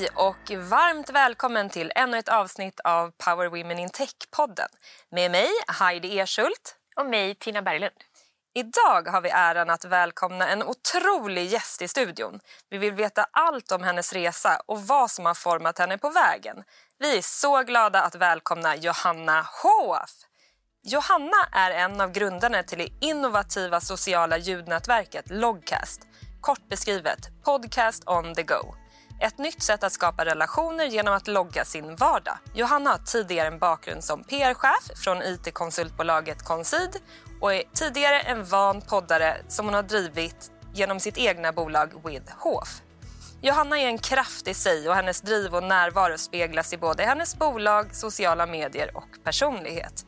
Hej och varmt välkommen till ännu ett avsnitt av Power Women in Tech-podden. Med mig, Heidi Erschult. Och mig, Tina Berglund. Idag har vi äran att välkomna en otrolig gäst i studion. Vi vill veta allt om hennes resa och vad som har format henne på vägen. Vi är så glada att välkomna Johanna Hoaf. Johanna är en av grundarna till det innovativa sociala ljudnätverket Logcast. Kort beskrivet, podcast on the go. Ett nytt sätt att skapa relationer genom att logga sin vardag. Johanna har tidigare en bakgrund som PR-chef från it-konsultbolaget Consid och är tidigare en van poddare som hon har drivit genom sitt egna bolag With Hof. Johanna är en kraft i sig och hennes driv och närvaro speglas i både hennes bolag, sociala medier och personlighet.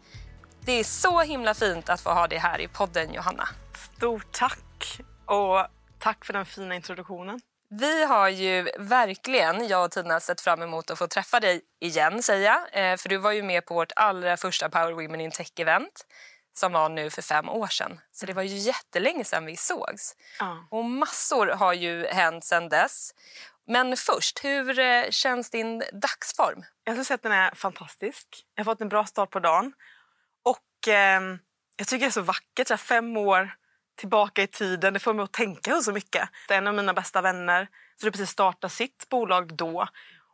Det är så himla fint att få ha dig här i podden, Johanna. Stort tack! Och tack för den fina introduktionen. Vi har ju verkligen, jag och Tina, sett fram emot att få träffa dig igen, säger jag. Eh, för du var ju med på vårt allra första Power Women in Tech-event som var nu för fem år sedan. Så det var ju jättelänge sedan vi sågs. Ja. Och massor har ju hänt sedan dess. Men först, hur eh, känns din dagsform? Jag skulle säga att den är fantastisk. Jag har fått en bra start på dagen. Och eh, jag tycker det är så vackert, så fem år tillbaka i tiden. Det får mig att tänka så mycket. Det är en av mina bästa vänner som precis startat sitt bolag då.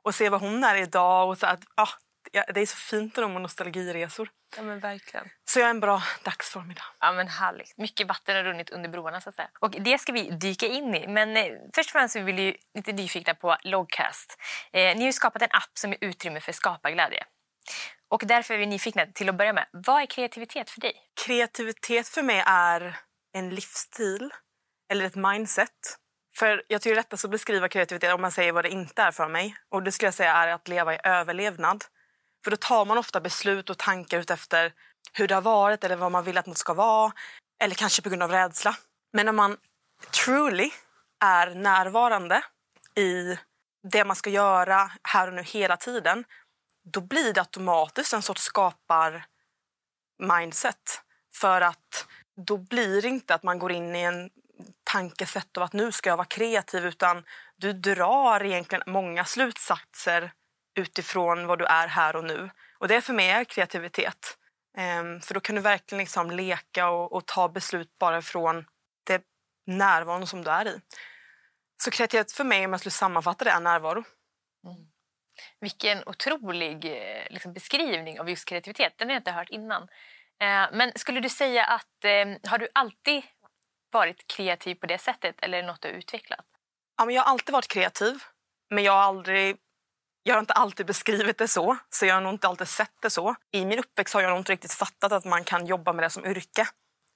Och se vad hon är idag. Och så att, ah, det är så fint med nostalgiresor. Ja, men verkligen. Så jag är en bra dagsform idag. Ja, men härligt. Mycket vatten har runnit under broarna så att säga. Och det ska vi dyka in i. Men eh, först och främst vill vi ju lite nyfikna på Logcast. Eh, ni har skapat en app som är utrymme för skaparglädje. Och därför är vi nyfikna till att börja med. Vad är kreativitet för dig? Kreativitet för mig är en livsstil eller ett mindset. För Jag tycker det är lättast att beskriva kreativitet om man säger vad det inte är för mig. Och Det skulle jag säga är att leva i överlevnad. För då tar man ofta beslut och tankar utefter hur det har varit eller vad man vill att något ska vara. Eller kanske på grund av rädsla. Men när man truly är närvarande i det man ska göra här och nu hela tiden då blir det automatiskt en sorts skapar mindset. För att då blir det inte att man går in i en tankesätt av att nu ska jag vara kreativ utan du drar egentligen många slutsatser utifrån vad du är här och nu. Och det för mig är kreativitet. Um, för då kan du verkligen liksom leka och, och ta beslut bara från det närvaron som du är i. Så kreativitet för mig, om jag skulle sammanfatta det, är närvaro. Mm. Vilken otrolig eh, liksom, beskrivning av just kreativitet. Den har jag inte hört innan. Eh, men skulle du säga att ehm, har du alltid varit kreativ på det sättet eller är det något du har utvecklat? Ja, men jag har alltid varit kreativ, men jag har aldrig jag har inte alltid beskrivit det så, så jag har nog inte alltid sett det så. I min uppväxt har jag nog inte riktigt fattat att man kan jobba med det som yrke.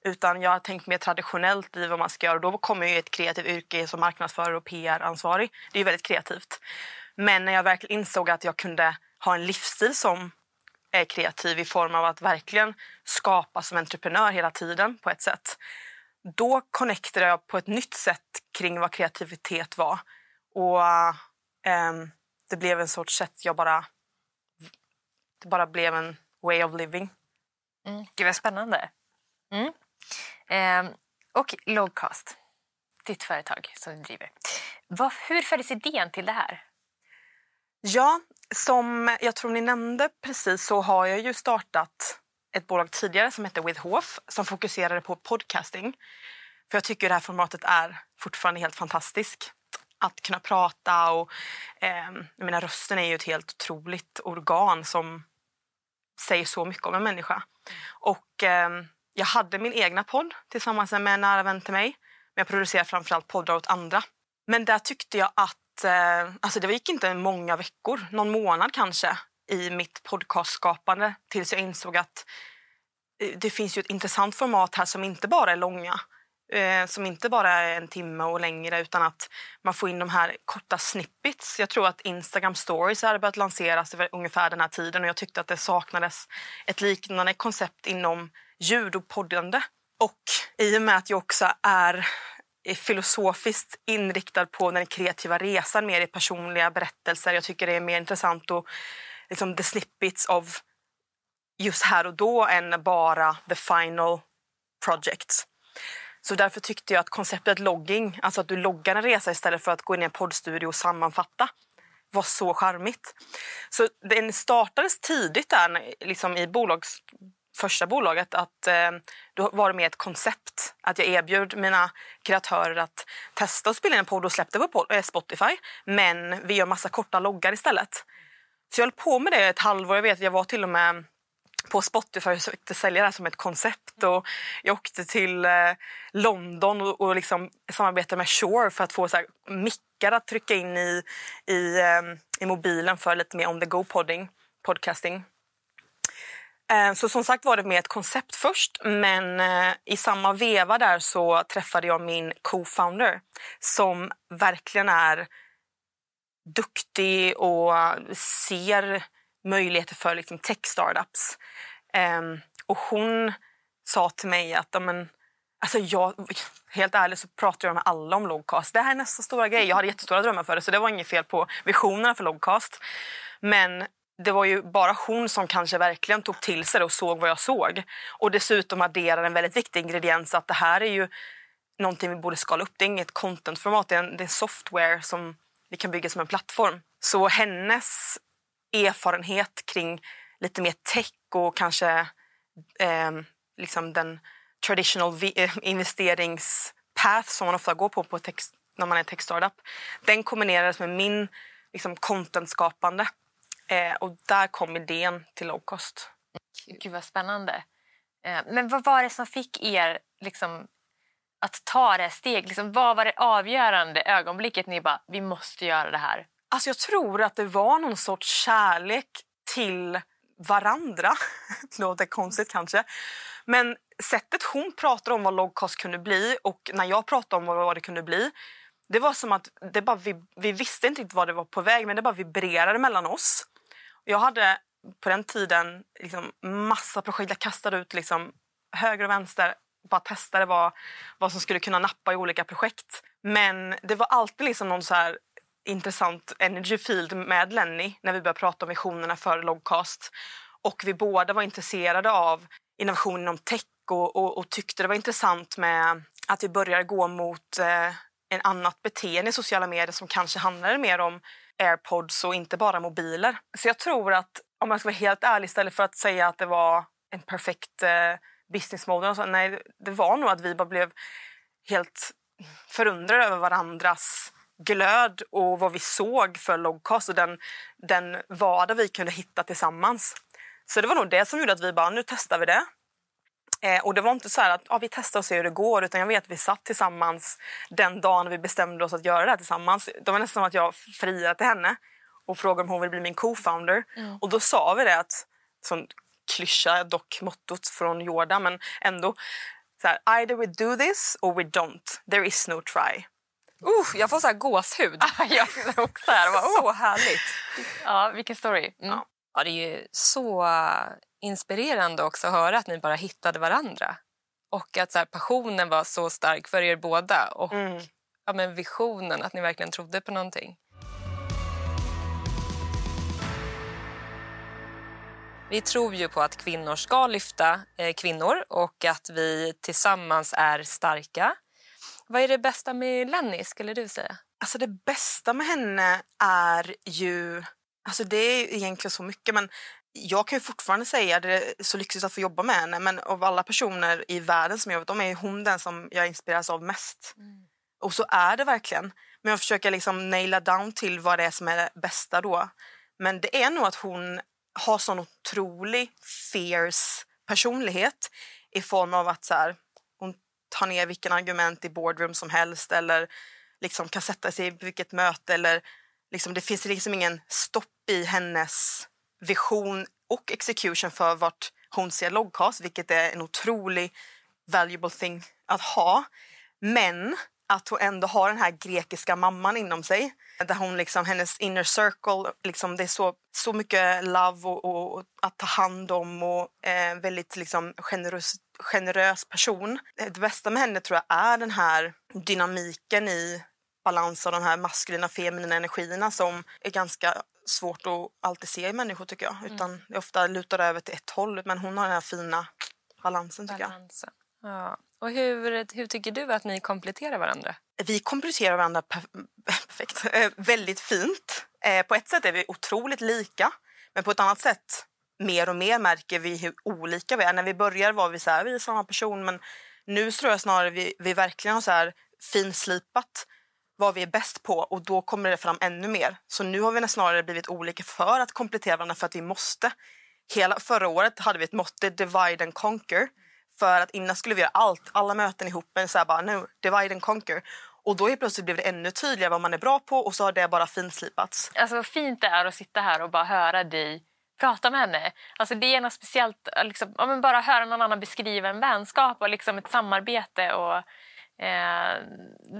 Utan jag har tänkt mer traditionellt i vad man ska göra. Då kommer jag i ett kreativt yrke som marknadsförare och PR-ansvarig. Det är ju väldigt kreativt. Men när jag verkligen insåg att jag kunde ha en livsstil som är kreativ i form av att verkligen skapa som entreprenör hela tiden på ett sätt. Då connectade jag på ett nytt sätt kring vad kreativitet var. Och um, det blev en sorts sätt jag bara... Det bara blev en way of living. Mm. Gud vad spännande. Mm. Um, och Logcast, ditt företag som du driver. Var, hur föddes idén till det här? Ja, som jag tror ni nämnde precis så har jag ju startat ett bolag tidigare som hette With Hof som fokuserade på podcasting. För jag tycker det här formatet är fortfarande helt fantastiskt att kunna prata. och eh, jag menar, Rösten är ju ett helt otroligt organ som säger så mycket om en människa. Och eh, Jag hade min egna podd tillsammans med en nära vän till mig. Men jag producerar framförallt poddar åt andra. Men där tyckte jag att Eh, alltså det gick inte många veckor, någon månad kanske i mitt podcastskapande tills jag insåg att eh, det finns ju ett intressant format här som inte bara är långa eh, som inte bara är en timme och längre utan att man får in de här korta snippets. Jag tror att Instagram stories hade börjat lanseras ungefär den här tiden och jag tyckte att det saknades ett liknande koncept inom ljud och poddande. Och i och med att jag också är filosofiskt inriktad på den kreativa resan mer i personliga berättelser. Jag tycker det är mer intressant och liksom the snippets av just här och då än bara the final project. Så därför tyckte jag att konceptet logging, alltså att du loggar en resa istället för att gå in i en poddstudio och sammanfatta, var så charmigt. Så den startades tidigt där liksom i bolags, första bolaget att eh, då var det mer ett koncept. Att jag erbjöd mina kreatörer att testa att spela in en podd och släppte på eh, Spotify. Men vi gör massa korta loggar istället. Så jag höll på med det ett halvår. Jag vet jag var till och med på Spotify och försökte sälja det här som ett koncept. Och jag åkte till eh, London och, och liksom samarbetade med Shore för att få så här, mickar att trycka in i, i, eh, i mobilen för lite mer on the go podding, podcasting. Eh, så som sagt var det med ett koncept först men eh, i samma veva där så träffade jag min co-founder som verkligen är duktig och ser möjligheter för liksom, tech-startups. Ehm, och hon sa till mig att Amen, alltså jag, helt ärligt så pratar jag med alla om Logcast. Det här är nästa stora grej. Jag hade jättestora drömmar för det så det var inget fel på visionerna för Logcast. Men det var ju bara hon som kanske verkligen tog till sig det och såg vad jag såg. Och dessutom adderade en väldigt viktig ingrediens att det här är ju någonting vi borde skala upp. Det är inget contentformat, det är en, det är en software som vi kan bygga som en plattform. Så hennes erfarenhet kring lite mer tech och kanske eh, liksom den traditional eh, investeringspath som man ofta går på, på text, när man är tech startup. Den kombinerades med min liksom, content-skapande eh, och där kom idén till low cost. Gud vad spännande. Eh, men vad var det som fick er liksom, att ta det steg? Liksom, vad var det avgörande ögonblicket ni bara, vi måste göra det här? Alltså jag tror att det var någon sorts kärlek till varandra. det låter konstigt kanske. Men sättet hon pratade om vad logcast kunde bli och när jag pratade om vad det kunde bli det var som att det bara, vi, vi visste inte riktigt vad det var på väg men det bara vibrerade mellan oss. Jag hade på den tiden liksom massa projekt. Jag kastade ut liksom höger och vänster bara testade vad, vad som skulle kunna nappa i olika projekt. Men det var alltid liksom någon så här intressant energy field med Lenny när vi började prata om visionerna för Logcast. Och vi båda var intresserade av innovation inom tech och, och, och tyckte det var intressant med att vi började gå mot eh, en annat beteende i sociala medier som kanske handlade mer om airpods och inte bara mobiler. Så jag tror att, om jag ska vara helt ärlig, istället för att säga att det var en perfekt eh, business model, så, nej, det var nog att vi bara blev helt förundrade över varandras glöd och vad vi såg för Logcast och den, den vardag vi kunde hitta tillsammans. Så det var nog det som gjorde att vi bara, nu testar vi det. Eh, och det var inte så att ja, vi testar och ser hur det går utan jag vet att vi satt tillsammans den dagen vi bestämde oss att göra det här tillsammans. Det var nästan som att jag friade till henne och frågade om hon ville bli min co-founder. Mm. Och då sa vi det att, som klyscha dock mottot från Jordan men ändå så här, either we do this or we don't. There is no try. Uh, jag får så här gåshud. jag också här. Bara, oh. Så härligt. Ja, vilken story. Mm. Ja. ja. det är ju så inspirerande också att höra att ni bara hittade varandra. Och att så här, passionen var så stark för er båda. Och mm. ja, men visionen, att ni verkligen trodde på någonting. Vi tror ju på att kvinnor ska lyfta eh, kvinnor och att vi tillsammans är starka. Vad är det bästa med Lenny, skulle du säga? Alltså det bästa med henne är ju... Alltså det är egentligen så mycket, men jag kan ju fortfarande säga det är så lyxigt att få jobba med henne men av alla personer i världen som jag vet om är hon den som jag inspireras av mest. Mm. Och så är det verkligen. Men jag försöker liksom naila down till vad det är som är det bästa då. Men det är nog att hon har sån otrolig fierce personlighet i form av att så här, hon tar ner vilken argument i boardroom som helst eller liksom kan sätta sig i vilket möte eller liksom, det finns liksom ingen stopp i hennes vision och execution för vart hon ser Logcast, vilket är en otrolig valuable thing att ha. Men att hon ändå har den här grekiska mamman inom sig. Där hon liksom, hennes inner circle, liksom, det är så, så mycket love och, och, och att ta hand om och eh, väldigt liksom, generös, generös person. Eh, det bästa med henne tror jag är den här dynamiken i balans av de här maskulina feminina energierna som är ganska svårt att alltid se i människor tycker jag. Mm. Utan mm. det ofta lutar över till ett håll. Men hon har den här fina balansen tycker balansen. jag. Ja. Och hur, hur tycker du att ni kompletterar varandra? Vi kompletterar varandra per perfekt. Eh, väldigt fint. Eh, på ett sätt är vi otroligt lika, men på ett annat sätt mer och mer märker vi hur olika vi är. När vi börjar var vi så här, vi är samma person, men nu tror jag snarare vi, vi verkligen har så här finslipat vad vi är bäst på och då kommer det fram ännu mer. Så nu har vi snarare blivit olika för att komplettera varandra för att vi måste. Hela förra året hade vi ett måtte, divide and conquer. För att innan skulle vi göra allt, alla möten ihop, men så här bara nu, divide and conquer. Och då är plötsligt blev det ännu tydligare vad man är bra på och så har det bara finslipats. Alltså vad fint det är att sitta här och bara höra dig prata med henne. Alltså det är något speciellt, liksom, ja, men bara höra någon annan beskriva en vänskap och liksom ett samarbete. Och, eh,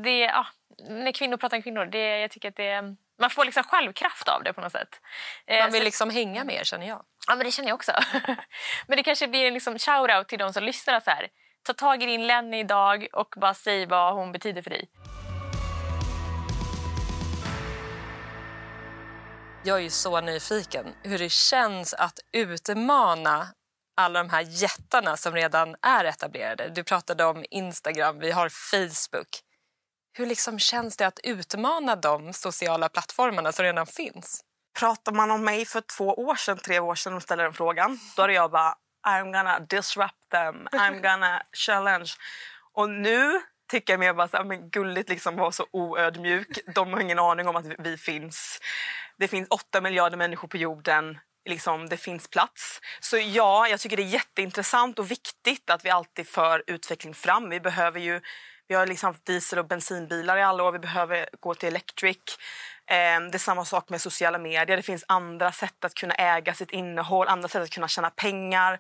det, ja, när kvinnor pratar om kvinnor, det, jag tycker att det, man får liksom självkraft av det på något sätt. Man Eh, vill så- liksom hänga med er känner jag. Ja, men det känner jag också. men det kanske blir en liksom shout-out till de som lyssnar. Så här. Ta tag i din Lenny idag och bara säg vad hon betyder för dig. Jag är ju så nyfiken hur det känns att utmana alla de här jättarna som redan är etablerade. Du pratade om Instagram, vi har Facebook. Hur liksom känns det att utmana de sociala plattformarna som redan finns? Pratar man om mig för två år sedan, tre år sedan och ställer den frågan, då hade jag bara I'm gonna disrupt them, I'm gonna challenge. Och nu tycker jag mer bara så här, men gulligt liksom vara så oödmjuk. De har ingen aning om att vi- vi finns. Det finns åtta miljarder människor på jorden. Liksom, det finns plats. Så ja, jag tycker det är jätteintressant och viktigt att vi alltid för utveckling fram. Vi behöver ju vi har liksom haft diesel och bensinbilar i alla år. Vi behöver gå till electric. Eh, det är samma sak med sociala medier. Det finns andra sätt att kunna äga sitt innehåll, andra sätt att kunna tjäna pengar.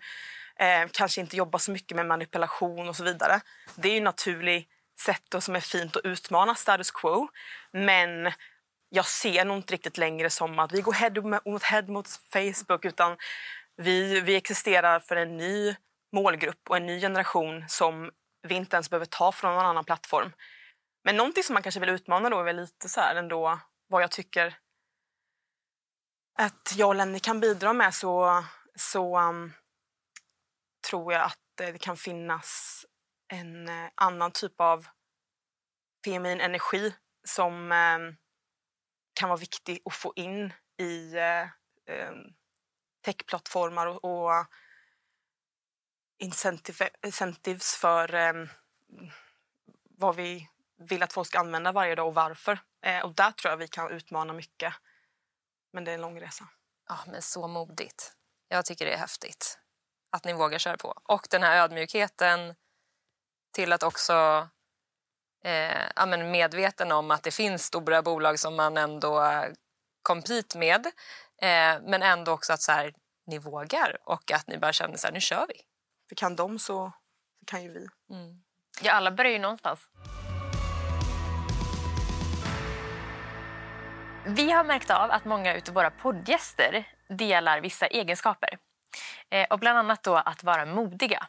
Eh, kanske inte jobba så mycket med manipulation och så vidare. Det är ju naturligt sätt och som är fint att utmana status quo. Men jag ser nog inte riktigt längre som att vi går head mot head mot Facebook utan vi, vi existerar för en ny målgrupp och en ny generation som vi inte ens behöver ta från någon annan plattform. Men någonting som man kanske vill utmana då är väl lite så här ändå vad jag tycker att jag och Lenny kan bidra med så, så um, tror jag att eh, det kan finnas en eh, annan typ av feminin energi som eh, kan vara viktig att få in i eh, eh, techplattformar och, och incentive, incentives för eh, vad vi vill att folk ska använda varje dag och varför. Eh, och där tror jag vi kan utmana mycket. Men det är en lång resa. Ja, men så modigt. Jag tycker det är häftigt att ni vågar köra på. Och den här ödmjukheten till att också eh, ja, men medveten om att det finns stora bolag som man ändå compete med. Eh, men ändå också att så här, ni vågar och att ni bara känner så här, nu kör vi. För kan de så, så kan ju vi. Mm. Ja, alla börjar ju någonstans. Vi har märkt av att många av våra poddgäster delar vissa egenskaper. Eh, och bland annat då att vara modiga.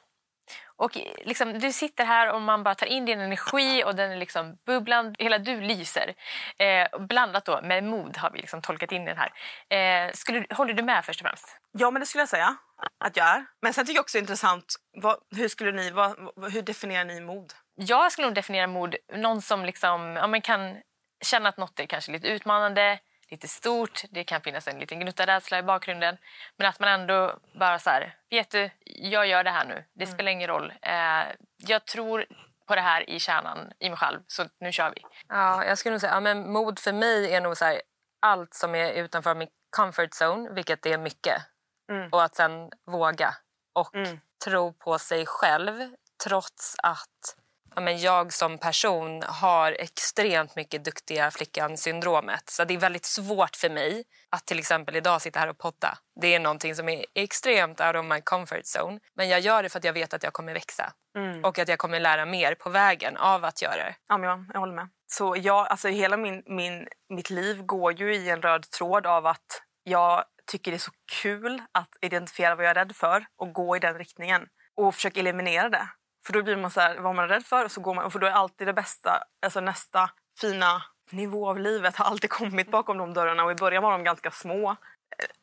Och liksom, du sitter här och man bara tar in din energi och den är liksom bubblan, hela du lyser. Eh, blandat då med mod har vi liksom tolkat in den här. Eh, skulle, håller du med först och främst? Ja, men det skulle jag säga att jag är. Men sen tycker jag också det är intressant, vad, hur, skulle ni, vad, hur definierar ni mod? Jag skulle nog definiera mod någon som liksom, ja, kan känna att något är kanske lite utmanande, lite stort. Det kan finnas en liten gnutta rädsla i bakgrunden. Men att man ändå bara så här, vet du, jag gör det här nu. Det spelar ingen roll. Eh, jag tror på det här i kärnan i mig själv, så nu kör vi. Ja, jag skulle nog säga ja, men mod för mig är nog så här, allt som är utanför min comfort zone, vilket är mycket. Mm. Och att sen våga och Mm. tro på sig själv trots att ja, men jag som person har extremt mycket duktiga flickan-syndromet. Så det är väldigt svårt för mig att till exempel idag sitta här och podda. Det är någonting som är extremt out of my comfort zone. Men jag gör det för att jag vet att jag kommer växa Mm. och att jag kommer lära mer på vägen av att göra det. Ja, men jag, håller med. Så jag, alltså hela min, min, mitt liv går ju i en röd tråd av att jag tycker det är så kul att identifiera vad jag är rädd för och gå i den riktningen och försöka eliminera det. För då blir man så här, vad man är rädd för och så går man, för då är alltid det bästa, alltså nästa fina nivå av livet har alltid kommit bakom de dörrarna och i början var de ganska små, eh,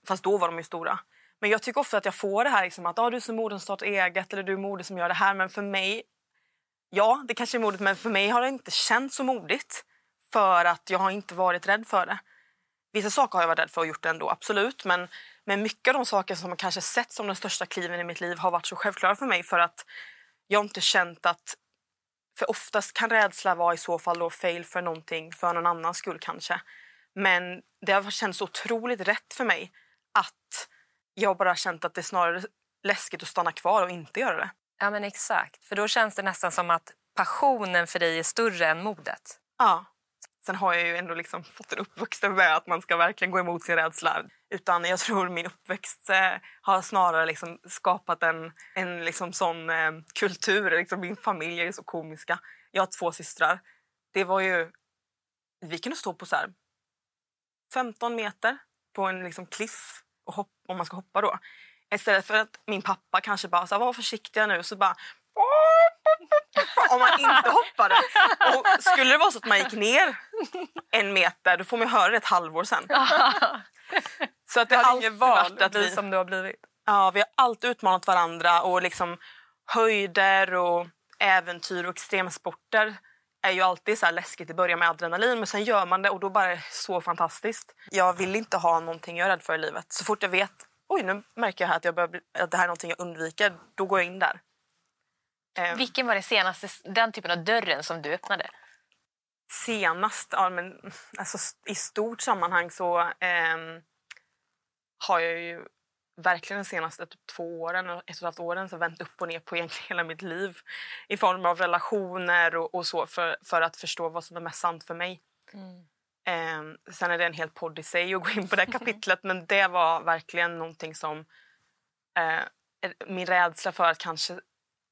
fast då var de ju stora. Men jag tycker ofta att jag får det här liksom att ah, du är så modig som startar eget eller du är modig som gör det här men för mig Ja, det kanske är modigt men för mig har det inte känts så modigt för att jag har inte varit rädd för det. Vissa saker har jag varit rädd för och gjort ändå, absolut. Men, men mycket av de saker som man kanske sett som de största kliven i mitt liv har varit så självklara för mig för att jag inte känt att... För oftast kan rädsla vara i så fall då fail för någonting för någon annans skull kanske. Men det har känts otroligt rätt för mig att jag bara känt att det är snarare läskigt att stanna kvar och inte göra det. Ja men exakt, för då känns det nästan som att passionen för dig är större än modet. Ja. Sen har jag ju ändå liksom fått en uppväxt med att man ska verkligen gå emot sin rädsla. Utan jag tror min uppväxt eh, har snarare liksom skapat en, en liksom sån eh, kultur. Liksom min familj är så komiska. Jag har två systrar. Det var ju... Vi kunde stå på så här 15 meter på en liksom kliff och hopp, om man ska hoppa då. Istället för att min pappa kanske bara sa var försiktiga nu så bara om man inte hoppade. Och skulle det vara så att man gick ner en meter då får man höra det ett halvår sen. Så att det har alltid varit att vi, som du har blivit. ja, vi har alltid utmanat varandra och liksom höjder och äventyr och extremsporter är ju alltid så läskigt i början med adrenalin men sen gör man det och då bara är det så fantastiskt. Jag vill inte ha någonting jag är rädd för i livet. Så fort jag vet oj nu märker jag här att, jag börjar att det här är någonting jag undviker, då går jag in där. Eh, Vilken var det senaste, den typen av dörren som du öppnade? Senast, ja, men, alltså, i stort sammanhang så eh, har jag ju verkligen de senaste typ, två åren, ett och ett halvt åren så vänt upp och ner på egentligen hela mitt liv i form av relationer och, och så för, för att förstå vad som är mest sant för mig. Mm. Eh, sen är det en hel podd i sig att gå in på det kapitlet men det var verkligen någonting som eh, min rädsla för att kanske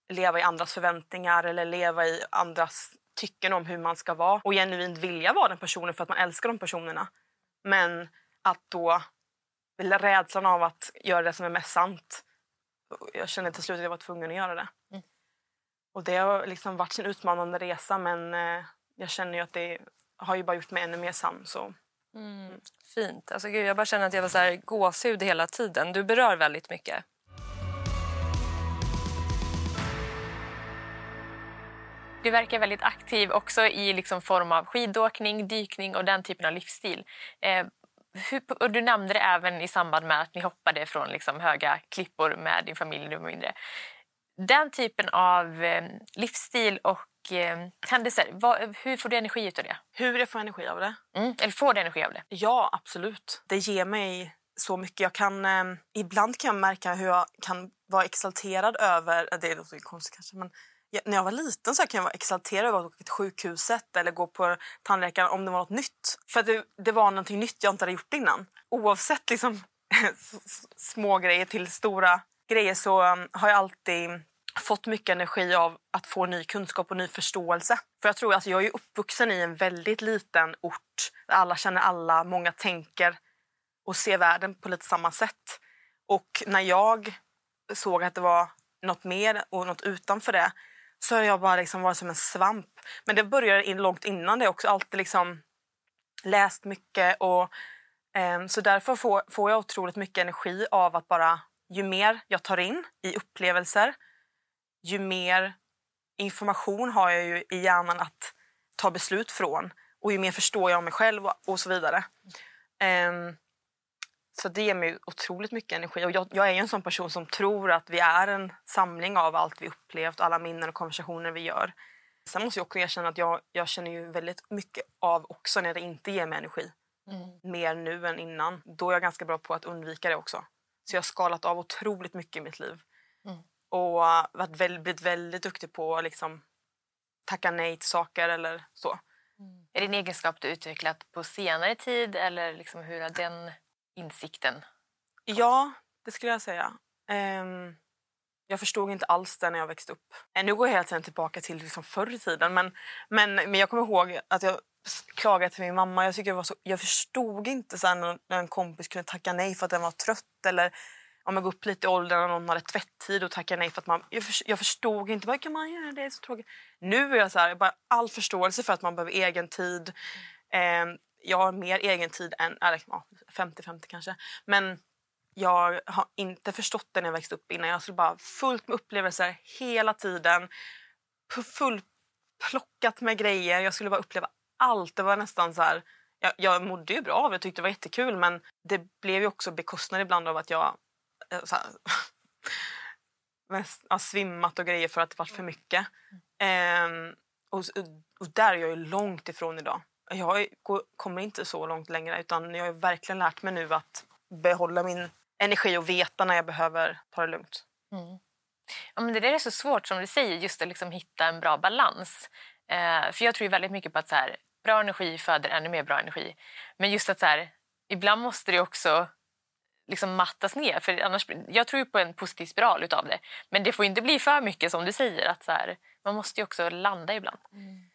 leva i andras förväntningar eller leva i andras tycken om hur man ska vara och genuint vilja vara den personen för att man älskar de personerna. Men att då rädslan av att göra det som är mest sant. Jag kände till slut att jag var tvungen att göra det. Mm. Och det har liksom varit en utmanande resa men eh, jag känner ju att det har ju bara gjort mig ännu mer sann. Så. Mm. Fint. Alltså, gud, jag bara känner att jag var så här gåshud hela tiden. Du berör väldigt mycket. Du verkar väldigt aktiv också i liksom form av skidåkning, dykning och den typen av livsstil. Eh, hur, och du nämnde det även i samband med att ni hoppade från liksom höga klippor med din familj. Och mindre. Den typen av eh, livsstil och eh, händelser, vad, hur får du energi av det? Hur jag får energi av det? Mm, eller får du energi av det? Ja, absolut. Det ger mig så mycket. Jag kan, eh, ibland kan jag märka hur jag kan vara exalterad över... Det låter konstigt kanske, men jag, när jag var liten så kan jag vara exalterad över att åka till sjukhuset eller gå på tandläkaren om det var något nytt. För det, det var någonting nytt jag inte hade gjort innan. Oavsett liksom, små grejer till stora grejer så um, har jag alltid fått mycket energi av att få ny kunskap och ny förståelse. För Jag tror alltså jag är uppvuxen i en väldigt liten ort där alla känner alla, många tänker och ser världen på lite samma sätt. Och när jag såg att det var något mer och något utanför det så har jag bara liksom varit som en svamp. Men det började in långt innan det också. Alltid liksom läst mycket. och eh, Så därför får, får jag otroligt mycket energi av att bara... Ju mer jag tar in i upplevelser, ju mer information har jag ju i hjärnan att ta beslut från. Och ju mer förstår jag mig själv och, och så vidare. Um, så det ger mig otroligt mycket energi. Och jag, jag, är en sån person som tror att vi är en samling av allt vi upplevt, alla minnen och konversationer vi gör. Sen måste jag också erkänna att jag, jag känner ju väldigt mycket av också när det inte ger mig energi. Mm. Mer nu än innan. Då är jag ganska bra på att undvika det också. Så jag har skalat av otroligt mycket i mitt liv. Mm. Och varit väldigt, blivit väldigt duktig på att liksom, tacka nej till saker eller så. Mm. Är det en egenskap du utvecklat på senare tid eller liksom hur har den insikten? Ja, det skulle jag säga. Um, jag förstod inte alls det när jag växte upp. Eh, nu går jag hela tiden tillbaka till liksom förr i tiden. Men, men, men jag kommer ihåg att jag klagade till min mamma. Jag, tycker jag, var så, jag förstod inte så när, en kompis kunde tacka nej för att den var trött. Eller om jag går upp lite i åldern och någon hade tvätttid och tackar nej för att man... Jag, för, jag förstod inte. Bara, kan man göra? Det det är så tråkigt. Nu är jag så här, jag bara all förståelse för att man behöver egen tid. Mm. Eh, jag har mer egen tid än... Eller, ja, 50-50 kanske. Men jag har inte förstått det när jag växte upp innan. Jag skulle bara fullt med upplevelser hela tiden. Fullplockat med grejer. Jag skulle bara uppleva allt. Det var nästan så här... jag, jag mådde ju bra av det, jag tyckte det var jättekul men det blev ju också bekostnad ibland av att jag eh, så här, mest, ja, svimmat och grejer för att det varit för mycket. Ehm, och, och där är jag ju långt ifrån idag. Jag går, kommer inte så långt längre utan jag har verkligen lärt mig nu att behålla min energi och veta när jag behöver ta det lugnt. Mm. Ja, men det där är så svårt som du säger, just att liksom hitta en bra balans. Eh, för jag tror ju väldigt mycket på att så här, bra energi föder ännu mer bra energi. Men just att så här, ibland måste det också liksom mattas ner. För annars, jag tror ju på en positiv spiral utav det. Men det får inte bli för mycket som du säger. att så här, man måste ju också landa ibland.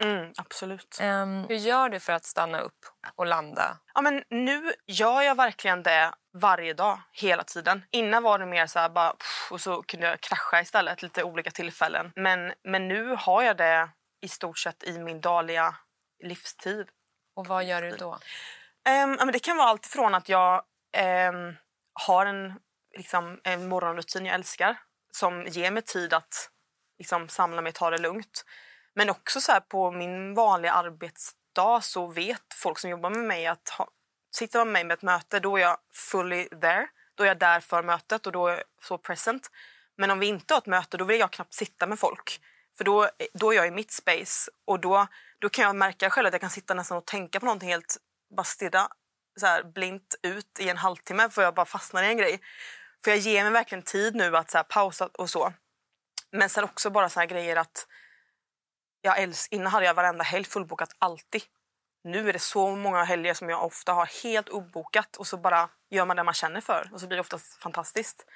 Mm, absolut. Um, Hur gör du för att stanna upp och landa? Ja, men nu gör jag verkligen det varje dag, hela tiden. Innan var det mer så här bara, pff, och så kunde jag krascha istället, lite olika tillfällen. Men, men nu har jag det i stort sett i min dagliga livstid. Och vad gör du då? Ehm, ja, men det kan vara allt från att jag ehm, har en, liksom, en morgonrutin jag älskar som ger mig tid att liksom, samla mig och ta det lugnt. Men också så här, på min vanliga arbetsdag så vet folk som jobbar med mig att ha, sitter man med mig med ett möte då är jag fully there. Då är jag där för mötet och då är jag så present. Men om vi inte har ett möte då vill jag knappt sitta med folk. För då, då är jag i mitt space och då, då kan jag märka själv att jag kan sitta nästan och tänka på någonting helt, bara stirra så här blint ut i en halvtimme för jag bara fastnar i en grej. För jag ger mig verkligen tid nu att så här pausa och så. Men sen också bara så här grejer att jag älsk, innan hade jag varenda helg fullbokat alltid. Nu är det så många helger som jag ofta har helt obokat och så bara gör man det man känner för och så blir det oftast fantastiskt.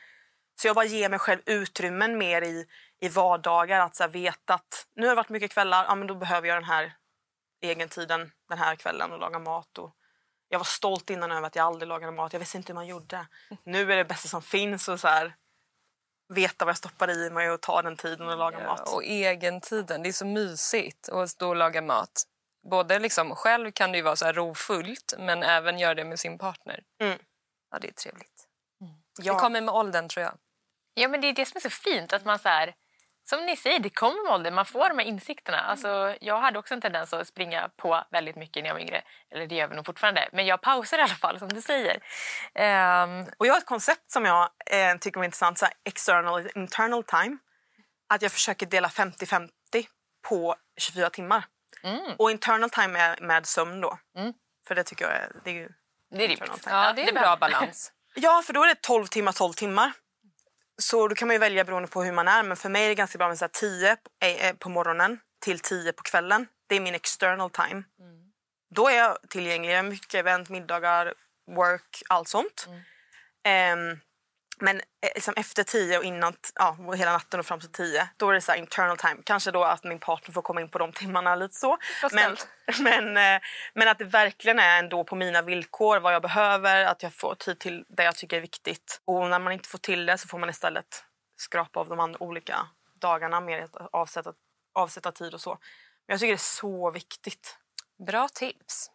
Så jag bara ger mig själv utrymmen mer i, i vardagar att så här, veta att nu har det varit mycket kvällar, ja men då behöver jag den här egentiden den här kvällen och laga mat. Och jag var stolt innan över att jag aldrig lagade mat. Jag visste inte hur man gjorde. Nu är det bästa som finns och så här, veta vad jag stoppar i mig och ta den tiden och laga mat. Ja, och egentiden, det är så mysigt att stå och laga mat. Både liksom, själv kan det ju vara så här rofullt men även göra det med sin partner. Mm. Ja, det är trevligt. Ja. Det kommer med åldern tror jag. Ja, men det är det som är så fint. att man så här, Som ni säger, det kommer med åldern. Man får de här insikterna. Alltså, jag hade också en tendens att springa på väldigt mycket när jag var yngre. Eller det gör vi nog fortfarande. Men jag pausar i alla fall, som du säger. Ehm, Och jag har ett koncept som jag eh, tycker är intressant, så här, external internal time. Att jag försöker dela 50-50 på 24 timmar. mm, Och internal time är med sömn då. Mm. För det tycker jag är, det är ju det är rimligt. Ja, det är en bra balans. Ja, för då är det 12 timmar 12 timmar. Så då kan man ju välja beroende på hur man är. Men för mig är det ganska bra med så här 10 på- eh, på morgonen till 10 på kvällen. Det är min external time. Då är jag tillgänglig. Jag mycket event, middagar, work, allt sånt. Ehm, men eh, liksom efter 10 och innan, ja, hela natten och fram till 10, då är det så internal time. Kanske då att min partner får komma in på de timmarna lite så. Men, men, eh, men att det verkligen är ändå på mina villkor vad jag behöver, att jag får tid till det jag tycker är viktigt. Och när man inte får till det så får man istället skrapa av de andra olika dagarna med att avsätta, avsätta tid och så. Men jag tycker det är så viktigt. Bra tips.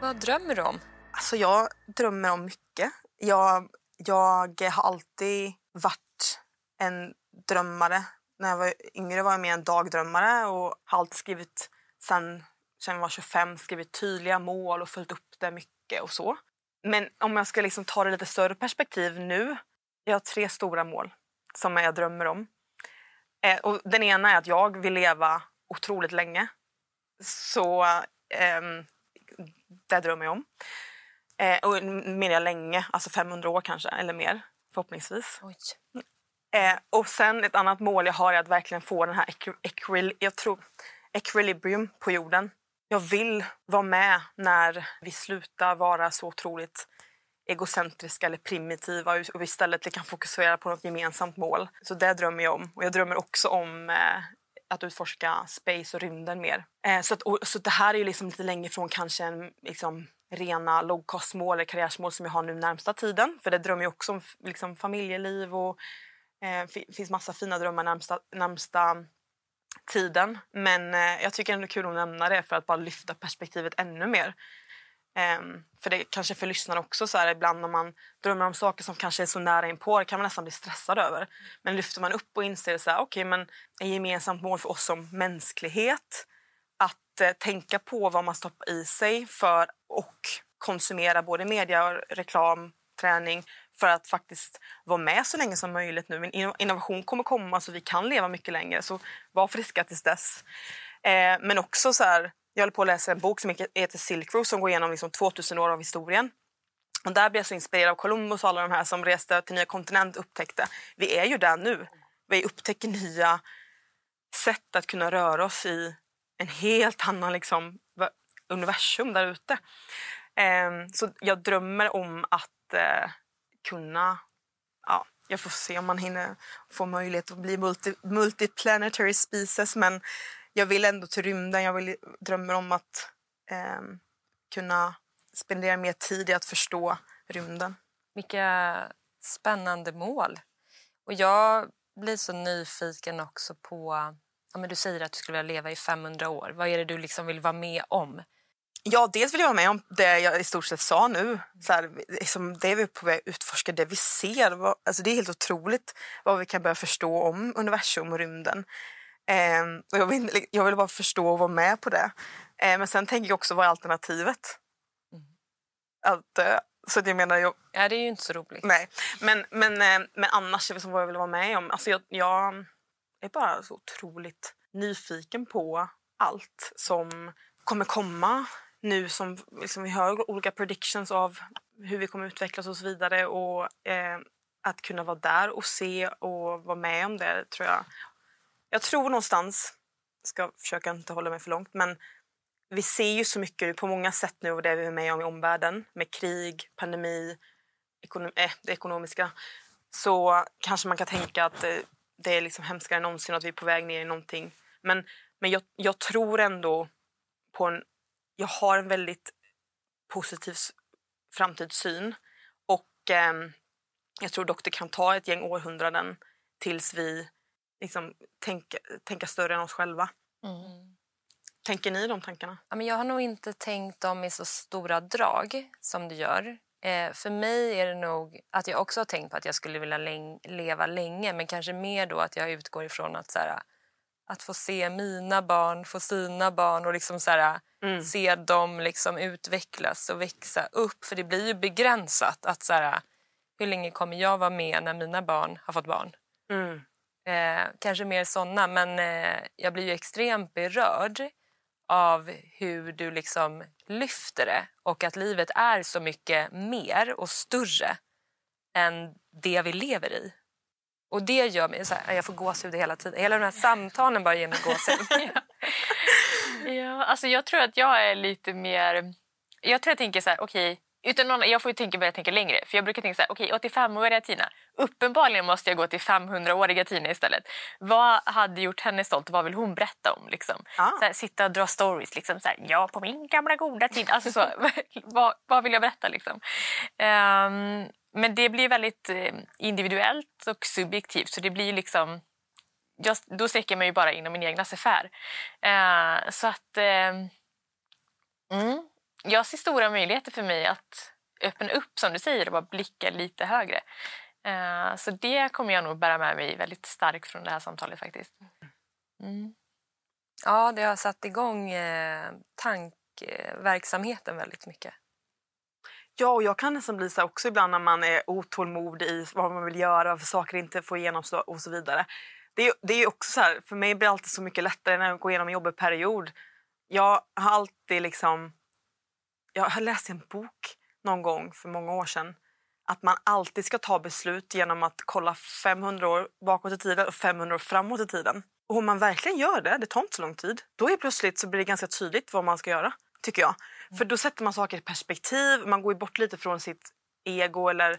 Vad drömmer du om? Alltså jag drömmer om mycket. Jag, jag har alltid varit en drömmare. När jag var yngre var jag mer en dagdrömmare och har alltid skrivit sen, sen jag var 25 skrivit tydliga mål och följt upp det mycket och så. Men om jag ska liksom ta det lite större perspektiv nu. Jag har tre stora mål som jag drömmer om. Eh, och den ena är att jag vill leva otroligt länge. Så eh, det drömmer jag om. Eh, och menar jag länge, alltså 500 år kanske, eller mer förhoppningsvis. Eh, och sen ett annat mål jag har är att verkligen få den här equi- equil- jag tror, equilibrium på jorden. Jag vill vara med när vi slutar vara så otroligt egocentriska eller primitiva och istället kan fokusera på något gemensamt mål. Så det drömmer jag om. Och jag drömmer också om eh, att utforska space och rymden mer. Eh, så, att, och, så det här är ju liksom lite längre från kanske en liksom, rena lågkostmål eller karriärsmål som jag har nu närmsta tiden. För det drömmer jag också om liksom, familjeliv och eh, f- finns massa fina drömmar närmsta, närmsta tiden. Men eh, jag tycker ändå det är kul att nämna det för att bara lyfta perspektivet ännu mer. Um, för det kanske för lyssnarna också så här, ibland när man drömmer om saker som kanske är så nära inpå kan man nästan bli stressad över. Men lyfter man upp och inser så här, okay, men ett gemensamt mål för oss som mänsklighet att eh, tänka på vad man stoppar i sig för och konsumera både media, reklam, träning för att faktiskt vara med så länge som möjligt nu. Men innovation kommer komma så vi kan leva mycket längre. Så var friska tills dess. Eh, men också så här, jag håller på att läsa en bok som heter Silk Road som går igenom liksom 2000 år av historien. Och där blev jag så inspirerad av Columbus och alla de här som reste till nya kontinent upptäckte. Vi är ju där nu. Vi upptäcker nya sätt att kunna röra oss i en helt annan liksom, universum där ute. Um, så jag drömmer om att uh, kunna... Ja, jag får se om man hinner få möjlighet att bli multi, multiplanetary species men jag vill ändå till rymden. Jag vill, drömmer om att um, kunna spendera mer tid i att förstå rymden. Vilka spännande mål. Och jag blir så nyfiken också på ja, men du säger att du skulle vilja leva i 500 år. Vad är det du liksom vill vara med om? Ja, dels vill jag vara med om det jag i stort sett sa nu. Så här, liksom det vi är på väg att utforska, det vi ser. Vad, alltså det är helt otroligt vad vi kan börja förstå om universum och rymden. Eh, och jag, vill, jag vill bara förstå och vara med på det. Eh, men sen tänker jag också, vad är alternativet? Mm. Att dö. Så jag menar, jag, ja, det är ju inte så roligt. Nej, men, men, eh, men annars är det vad jag vill vara med om. Alltså jag, jag är bara så otroligt nyfiken på allt som kommer komma nu som liksom, vi hör olika predictions av hur vi kommer utvecklas och så vidare. Och eh, Att kunna vara där och se och vara med om det tror jag. Jag tror någonstans, ska försöka inte hålla mig för långt, men vi ser ju så mycket på många sätt nu och det vi är med om i omvärlden med krig, pandemi, ekonom äh, eh, det ekonomiska. Så kanske man kan tänka att eh, det är liksom hemskare än någonsin att vi är på väg ner i någonting. Men, men jag, jag tror ändå på en... Jag har en väldigt positiv framtidssyn och eh, jag tror dock det kan ta ett gäng århundraden tills vi liksom tänka, tänka större än oss själva. Mm. Tänker ni de tankarna? Ja, men jag har nog inte tänkt dem i så stora drag som du gör. Eh, för mig är det nog att jag också har tänkt på att jag skulle vilja leva länge men kanske mer då att jag utgår ifrån att så här, att få se mina barn få sina barn och liksom så här, mm. se dem liksom utvecklas och växa upp. För det blir ju begränsat. att så här, Hur länge kommer jag vara med när mina barn har fått barn? Mm. Eh, kanske mer såna, men eh, jag blir ju extremt berörd av hur du liksom lyfter det och att livet är så mycket mer och större än det vi lever i. Och det gör mig så här, jag får gåshud hela tiden. Hela de här samtalen bara ger mig gåshud. ja. alltså jag tror att jag är lite mer... Jag tror jag tänker så här, okej, okay, utan någon, jag får ju tänka, börja tänka längre. För jag brukar tänka så här, okej okay, 85-åriga Tina. Uppenbarligen måste jag gå till 500-åriga Tina istället. Vad hade gjort henne stolt? Vad vill hon berätta om? Liksom? Ah. Så här, sitta och dra stories. Liksom, så här, ja, på min gamla goda tid. Alltså, så, vad, vad vill jag berätta? Liksom? Um, men det blir väldigt eh, individuellt och subjektivt. Så det blir liksom... Jag, då sträcker jag mig bara inom min egna sfär. Uh, så att... Uh, mm, jag ser stora möjligheter för mig att öppna upp som du säger och bara blicka lite högre. Uh, så det kommer jag nog bära med mig väldigt starkt från det här samtalet faktiskt. Mm. Ja, det har satt igång eh, tankverksamheten väldigt mycket. Ja, och jag kan nästan bli så också ibland när man är otålmodig i vad man vill göra, varför saker inte får genomslag och så vidare. Det är, det är också så här, för mig blir det alltid så mycket lättare när jag går igenom en jobbig period. Jag har alltid liksom jag har läst en bok någon gång för många år sedan att man alltid ska ta beslut genom att kolla 500 år bakåt i tiden och 500 år framåt i tiden. Och om man verkligen gör det, det tar inte så lång tid, då är plötsligt så blir det ganska tydligt vad man ska göra, tycker jag. Mm. För då sätter man saker i perspektiv, man går bort lite från sitt ego eller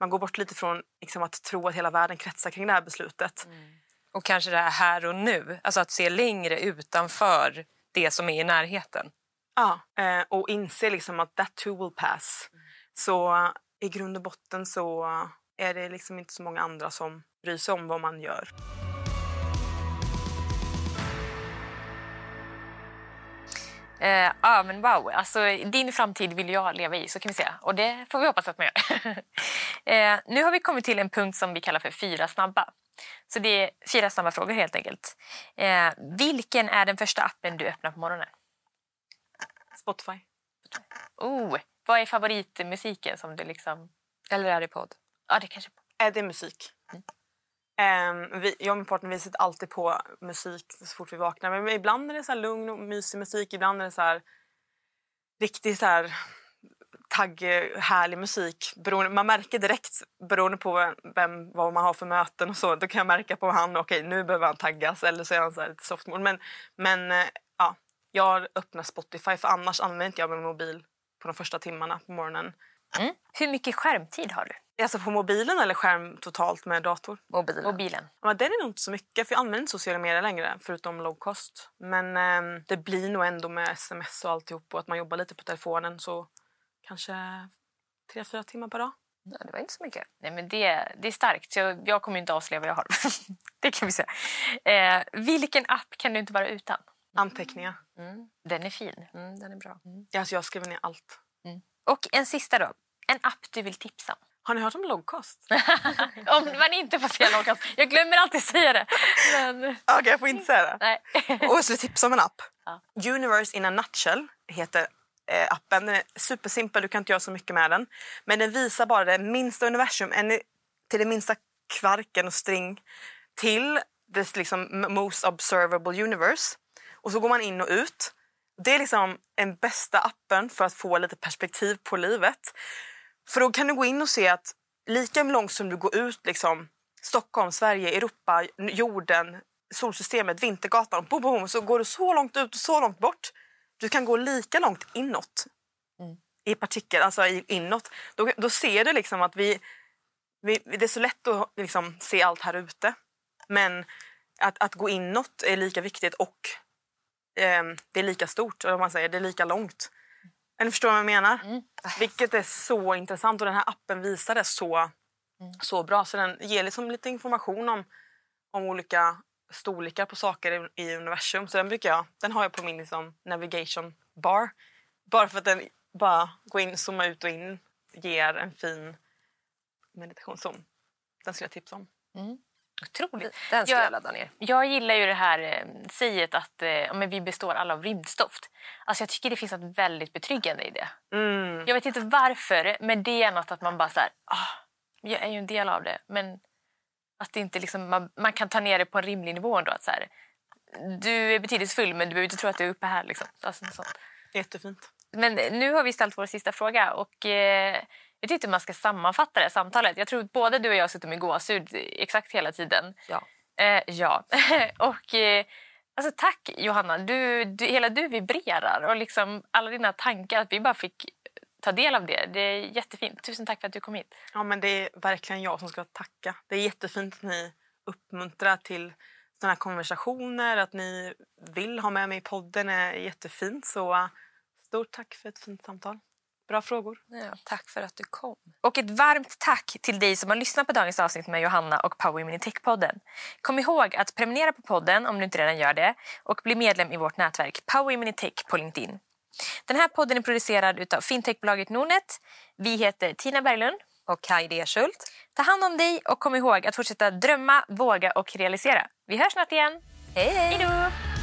man går bort lite från liksom, att tro att hela världen kretsar kring det här beslutet. Mm. Och kanske det här här och nu, alltså att se längre utanför det som är i närheten. Ja, eh, och inse liksom att that too will pass. Mm. Så i grund och botten så är det liksom inte så många andra som bryr sig om vad man gör. Eh, ja, men wow. Alltså, din framtid vill jag leva i, så kan vi säga. Och det får vi hoppas att man gör. eh, nu har vi kommit till en punkt som vi kallar för fyra snabba. Så det är fyra snabba frågor helt enkelt. Eh, vilken är den första appen du öppnar på morgonen? Spotify. Oh, vad är favoritmusiken som du liksom... Eller är det podd? Ja, det kanske... Är det musik? Ehm, vi, jag och min partner vi sätter alltid på musik så fort vi vaknar. Men ibland är det så här lugn och mysig musik. Ibland är det så här riktigt så här tagg, härlig musik. Beroende, man märker direkt beroende på vem, vad man har för möten och så. Då kan jag märka på han, okej okay, nu behöver han taggas eller så är han så här lite soft mode. Men, men eh, ja, jag öppnar Spotify för annars använder inte jag min mobil på de första timmarna på morgonen. Mm. Hur mycket skärmtid har du? Alltså på mobilen eller skärm totalt med dator? Mobilen. mobilen. Ja, den är nog inte så mycket för jag använder inte sociala medier längre förutom low cost. Men eh, det blir nog ändå med sms och alltihop och att man jobbar lite på telefonen så kanske tre, fyra timmar per dag. Nej, det var inte så mycket. Nej, men det, det är starkt. Så jag, jag kommer inte avslöja vad jag har. det kan vi säga. Eh, vilken app kan du inte vara utan? Anteckningar. Mm. Den är fin. Mm, den är bra. Mm. Alltså jag skriver ner allt. Mm. Och en sista då. En app du vill tipsa om. Har ni hört om logcost? om man inte får säga logcost. Jag glömmer alltid säga det. Men... Okej, okay, jag får inte säga det. Nej. och så tipsa om en app. Ja. Universe in a nutshell heter eh, appen. Den är supersimpel, du kan inte göra så mycket med den. Men den visar bara det minsta universum, en, till det minsta kvarken och string till det liksom most observable universe. Och så går man in och ut. Det är liksom den bästa appen för att få lite perspektiv på livet. För då kan du gå in och se att lika långt som du går ut, liksom, Stockholm, Sverige, Europa, jorden, solsystemet, Vintergatan, boom, boom, så går du så långt ut och så långt bort. Du kan gå lika långt inåt mm. i partikel, alltså inåt. Då, då ser du liksom att vi, vi, det är så lätt att liksom se allt här ute. Men att, att gå inåt är lika viktigt och eh, det är lika stort, eller man säger, det är lika långt. Eller förstår vad jag menar? Mm. Vilket är så intressant och den här appen visar det så, mm. så bra. Så den ger liksom lite information om, om olika storlekar på saker i, i universum. Så den brukar jag, den har jag på min liksom, navigation bar. Bara för att den bara går in, zoomar ut och in, ger en fin meditationszon. Den skulle jag tipsa om. Mm. Otroligt. Den ska jag, jag ladda ner. Jag gillar ju det här eh, säget att eh, men vi består alla av rymdstoft. Alltså jag tycker det finns något väldigt betryggande i det. Mm. Jag vet inte varför, men det är något att man bara så här, ah, jag är ju en del av det. Men att det inte liksom, man, man kan ta ner det på en rimlig nivå ändå. Att så här, du är betydelsefull men du behöver inte tro att du är uppe här. Liksom. Alltså, sånt. Jättefint. Men nu har vi ställt vår sista fråga. och... Eh, jag tyckte man ska sammanfatta det samtalet. Jag tror att både du och jag har suttit med gåshud exakt hela tiden. Ja. Eh, ja. och eh, alltså, tack Johanna. Du, du, hela du vibrerar och liksom alla dina tankar. Att vi bara fick ta del av det. Det är jättefint. Tusen tack för att du kom hit. Ja, men det är verkligen jag som ska tacka. Det är jättefint att ni uppmuntrar till sådana här konversationer. Att ni vill ha med mig i podden är jättefint. Så stort tack för ett fint samtal. Bra frågor. Ja, tack för att du kom. Och ett varmt tack till dig som har lyssnat på dagens avsnitt med Johanna och Power Women in Tech-podden. Kom ihåg att prenumerera på podden om du inte redan gör det och bli medlem i vårt nätverk Power Women in Tech på LinkedIn. Den här podden är producerad av fintechbolaget Nordnet. Vi heter Tina Berglund och D. Schult. Ta hand om dig och kom ihåg att fortsätta drömma, våga och realisera. Vi hörs snart igen. Hej! Hej då!